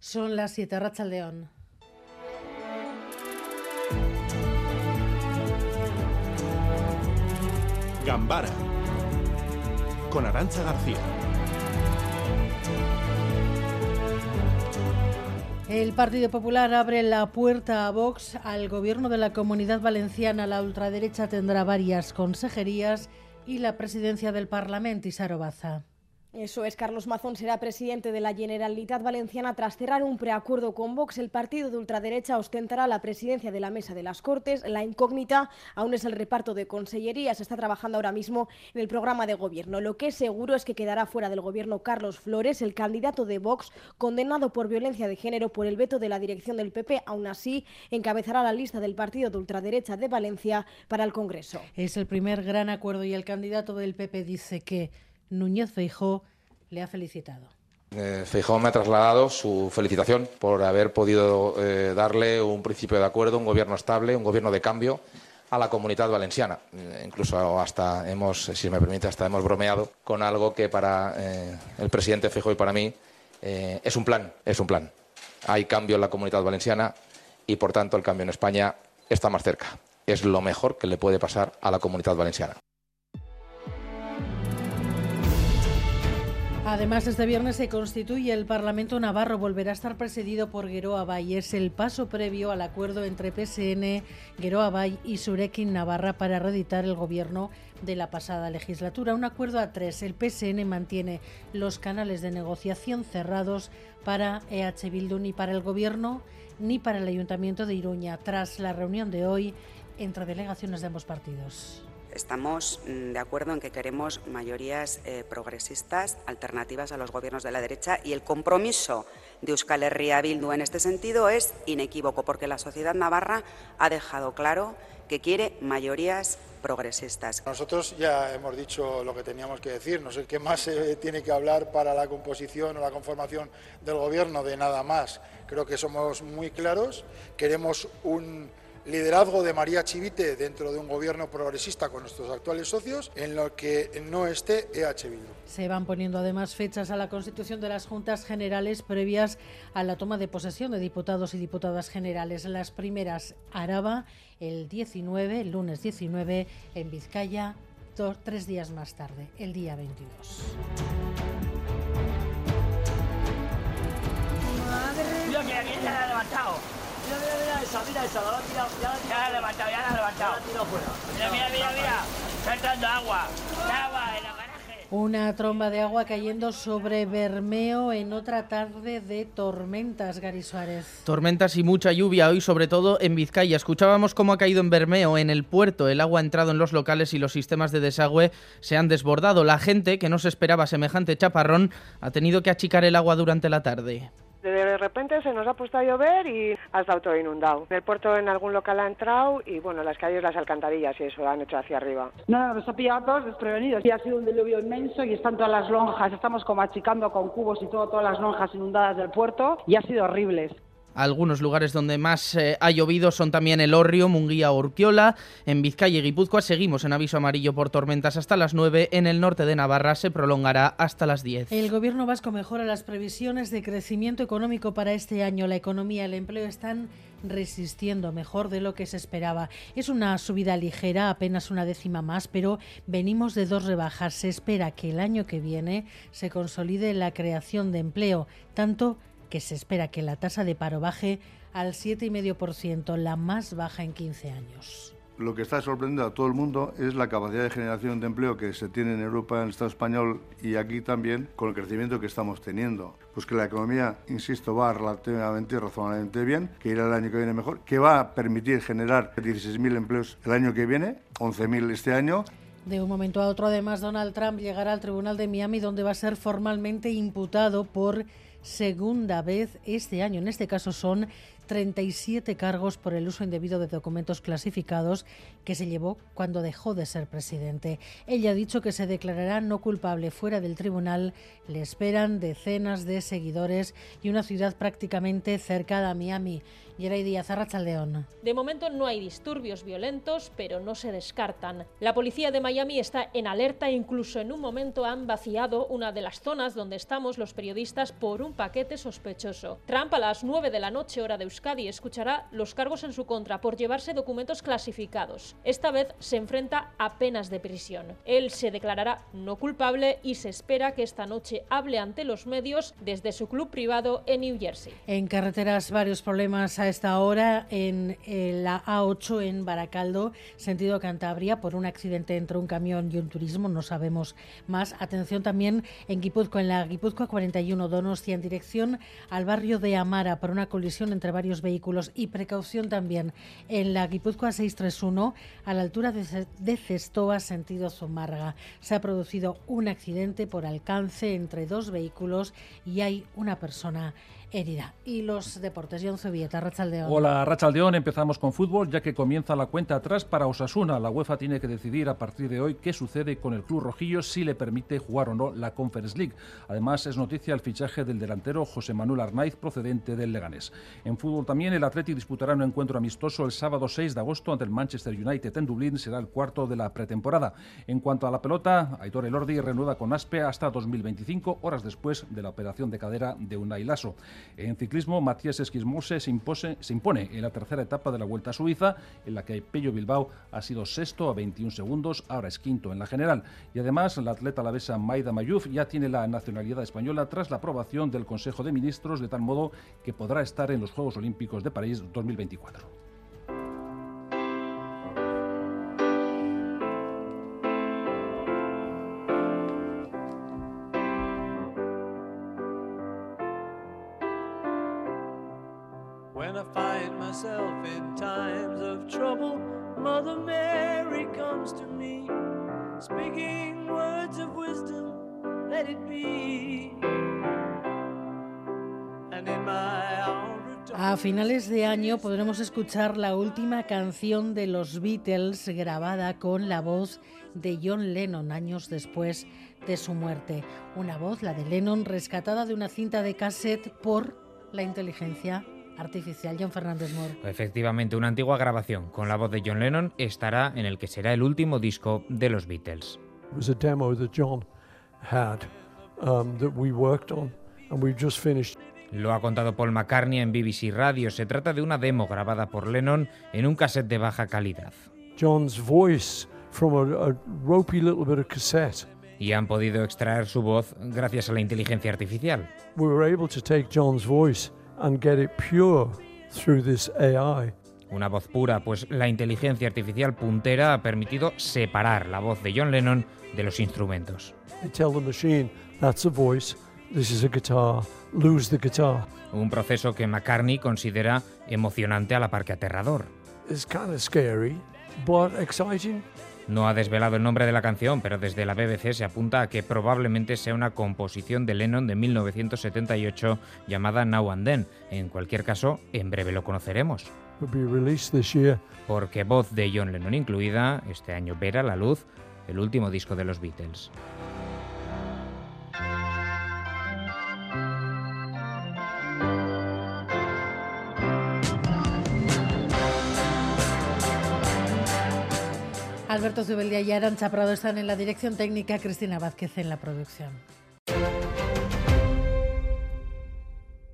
Son las 7, León. Gambara con Arancha García. El Partido Popular abre la puerta a Vox al gobierno de la Comunidad Valenciana. La ultraderecha tendrá varias consejerías y la presidencia del Parlamento, Isaro Baza. Eso es, Carlos Mazón será presidente de la Generalitat Valenciana tras cerrar un preacuerdo con Vox. El partido de ultraderecha ostentará la presidencia de la Mesa de las Cortes. La incógnita aún es el reparto de consellerías. Se está trabajando ahora mismo en el programa de gobierno. Lo que es seguro es que quedará fuera del gobierno Carlos Flores, el candidato de Vox, condenado por violencia de género por el veto de la dirección del PP. Aún así, encabezará la lista del partido de ultraderecha de Valencia para el Congreso. Es el primer gran acuerdo y el candidato del PP dice que Núñez Feijó le ha felicitado. Eh, Feijó me ha trasladado su felicitación por haber podido eh, darle un principio de acuerdo, un gobierno estable, un gobierno de cambio a la comunidad valenciana. Eh, incluso hasta hemos, si me permite, hasta hemos bromeado con algo que para el presidente Feijó y para mí es un plan, es un plan. Hay cambio en la comunidad valenciana y, por tanto, el cambio en España está más cerca. Es lo mejor que le puede pasar a la comunidad valenciana. Además, este viernes se constituye el Parlamento Navarro. Volverá a estar presidido por Gueroa Bay. Es el paso previo al acuerdo entre PSN, Gueroa Bay y Surekin Navarra para reeditar el gobierno de la pasada legislatura. Un acuerdo a tres. El PSN mantiene los canales de negociación cerrados para EH Bildu ni para el gobierno ni para el Ayuntamiento de Iruña, tras la reunión de hoy entre delegaciones de ambos partidos. Estamos mm, de acuerdo en que queremos mayorías eh, progresistas, alternativas a los gobiernos de la derecha y el compromiso de Euskal Herria Bildu en este sentido es inequívoco porque la sociedad navarra ha dejado claro que quiere mayorías progresistas. Nosotros ya hemos dicho lo que teníamos que decir, no sé qué más se tiene que hablar para la composición o la conformación del Gobierno, de nada más. Creo que somos muy claros, queremos un liderazgo de María Chivite dentro de un gobierno progresista con nuestros actuales socios, en lo que no esté EH Bildu. Se van poniendo además fechas a la constitución de las juntas generales previas a la toma de posesión de diputados y diputadas generales. Las primeras Araba el 19, el lunes 19, en Vizcaya, dos, tres días más tarde, el día 22. Madre mira, mira esa, mira esa, la ha tirado, ya la ha tirado. Ya la ha levantado, ya la ha levantado. Ya la ha tirado fuera. Mira, mira, mira, mira. Está entrando agua. Agua en la garaje. Una tromba de agua cayendo sobre Bermeo en otra tarde de tormentas, Gary Suárez. Tormentas y mucha lluvia hoy, sobre todo en Vizcaya. Escuchábamos cómo ha caído en Bermeo, en el puerto. El agua ha entrado en los locales y los sistemas de desagüe se han desbordado. La gente, que no se esperaba semejante chaparrón, ha tenido que achicar el agua durante la tarde. De repente se nos ha puesto a llover y ha estado todo inundado. El puerto en algún local ha entrado y bueno, las calles, las alcantarillas y eso han hecho hacia arriba. No, no, nos ha pillado a todos desprevenidos. Y ha sido un diluvio inmenso y están todas las lonjas, estamos como achicando con cubos y todo, todas las lonjas inundadas del puerto y ha sido horrible. Algunos lugares donde más eh, ha llovido son también el Orrio, Munguía, Urquiola. En Vizcaya y Guipúzcoa seguimos en aviso amarillo por tormentas hasta las 9. En el norte de Navarra se prolongará hasta las 10. El gobierno vasco mejora las previsiones de crecimiento económico para este año. La economía y el empleo están resistiendo mejor de lo que se esperaba. Es una subida ligera, apenas una décima más, pero venimos de dos rebajas. Se espera que el año que viene se consolide la creación de empleo, tanto que se espera que la tasa de paro baje al 7,5%, la más baja en 15 años. Lo que está sorprendiendo a todo el mundo es la capacidad de generación de empleo que se tiene en Europa, en el Estado español y aquí también con el crecimiento que estamos teniendo. Pues que la economía, insisto, va relativamente razonablemente bien, que irá el año que viene mejor, que va a permitir generar 16.000 empleos el año que viene, 11.000 este año, de un momento a otro, además, Donald Trump llegará al Tribunal de Miami, donde va a ser formalmente imputado por segunda vez este año. En este caso son 37 cargos por el uso indebido de documentos clasificados que se llevó cuando dejó de ser presidente. Ella ha dicho que se declarará no culpable fuera del tribunal. Le esperan decenas de seguidores y una ciudad prácticamente cercada a Miami. Yeray Díaz, Arrachaldeón. De momento no hay disturbios violentos, pero no se descartan. La policía de Miami está en alerta e incluso en un momento han vaciado una de las zonas donde estamos los periodistas por un paquete sospechoso. Trump a las 9 de la noche hora de Euskadi escuchará los cargos en su contra por llevarse documentos clasificados. Esta vez se enfrenta a penas de prisión. Él se declarará no culpable y se espera que esta noche hable ante los medios desde su club privado en New Jersey. En carreteras varios problemas a esta hora en eh, la A8 en Baracaldo, sentido Cantabria, por un accidente entre un camión y un turismo, no sabemos más. Atención también en Guipúzcoa, en la Guipúzcoa 41 Donostia, en dirección al barrio de Amara, por una colisión entre varios vehículos y precaución también en la Guipúzcoa 631, a la altura de Cestoa, sentido Zumárraga. Se ha producido un accidente por alcance entre dos vehículos y hay una persona herida. Y los deportes, John Zubieta, Rachaldeón. Hola, Rachaldeón. Empezamos con fútbol, ya que comienza la cuenta atrás para Osasuna. La UEFA tiene que decidir a partir de hoy qué sucede con el club rojillo, si le permite jugar o no la Conference League. Además, es noticia el fichaje del delantero José Manuel Arnaiz, procedente del Leganés. En fútbol también, el Atleti disputará un encuentro amistoso el sábado 6 de agosto ante el Manchester United en Dublín. Será el cuarto de la pretemporada. En cuanto a la pelota, Aitor Elordi reanuda con Aspe hasta 2025, horas después de la operación de cadera de Unai Lasso. En ciclismo, Matías Esquismose se, impose, se, impone en la tercera etapa de la Vuelta a Suiza, en la que Pello Bilbao ha sido sexto a 21 segundos, ahora es quinto en la general. Y además, la atleta alavesa Maida Mayuf ya tiene la nacionalidad española tras la aprobación del Consejo de Ministros, de tal modo que podrá estar en los Juegos Olímpicos Olímpicos de París 2024. When I find myself in times of trouble, Mother Mary comes to me, speaking words of wisdom, let it be. And in my A finales de año podremos escuchar la última canción de los Beatles grabada con la voz de John Lennon años después de su muerte. Una voz, la de Lennon, rescatada de una cinta de cassette por la inteligencia artificial. John Fernández Moore. Efectivamente, una antigua grabación con la voz de John Lennon estará en el que será el último disco de los Beatles. It was a demo that John had um, that we worked on and we've just finished. Lo ha contado Paul McCartney en BBC Radio. Se trata de una demo grabada por Lennon en un cassette de baja calidad. John's voice from a, a ropey little bit of cassette. Y han podido extraer su voz gracias a la inteligencia artificial. We were able to take John's voice and get it pure through this AI. Una voz pura, pues la inteligencia artificial puntera ha permitido separar la voz de John Lennon de los instrumentos. They tell the machine that's a voice, this is a guitar, lose the guitar. Un proceso que McCartney considera emocionante a la par que aterrador. It's kind of scary, but exciting. No ha desvelado el nombre de la canción, pero desde la BBC se apunta a que probablemente sea una composición de Lennon de 1978 llamada Now and Then. En cualquier caso, en breve lo conoceremos. Porque voz de John Lennon incluida, este año verá la luz el último disco de los Beatles. Alberto Zubeldia y Arancha Prado están en la dirección técnica, Cristina Vázquez en la producción.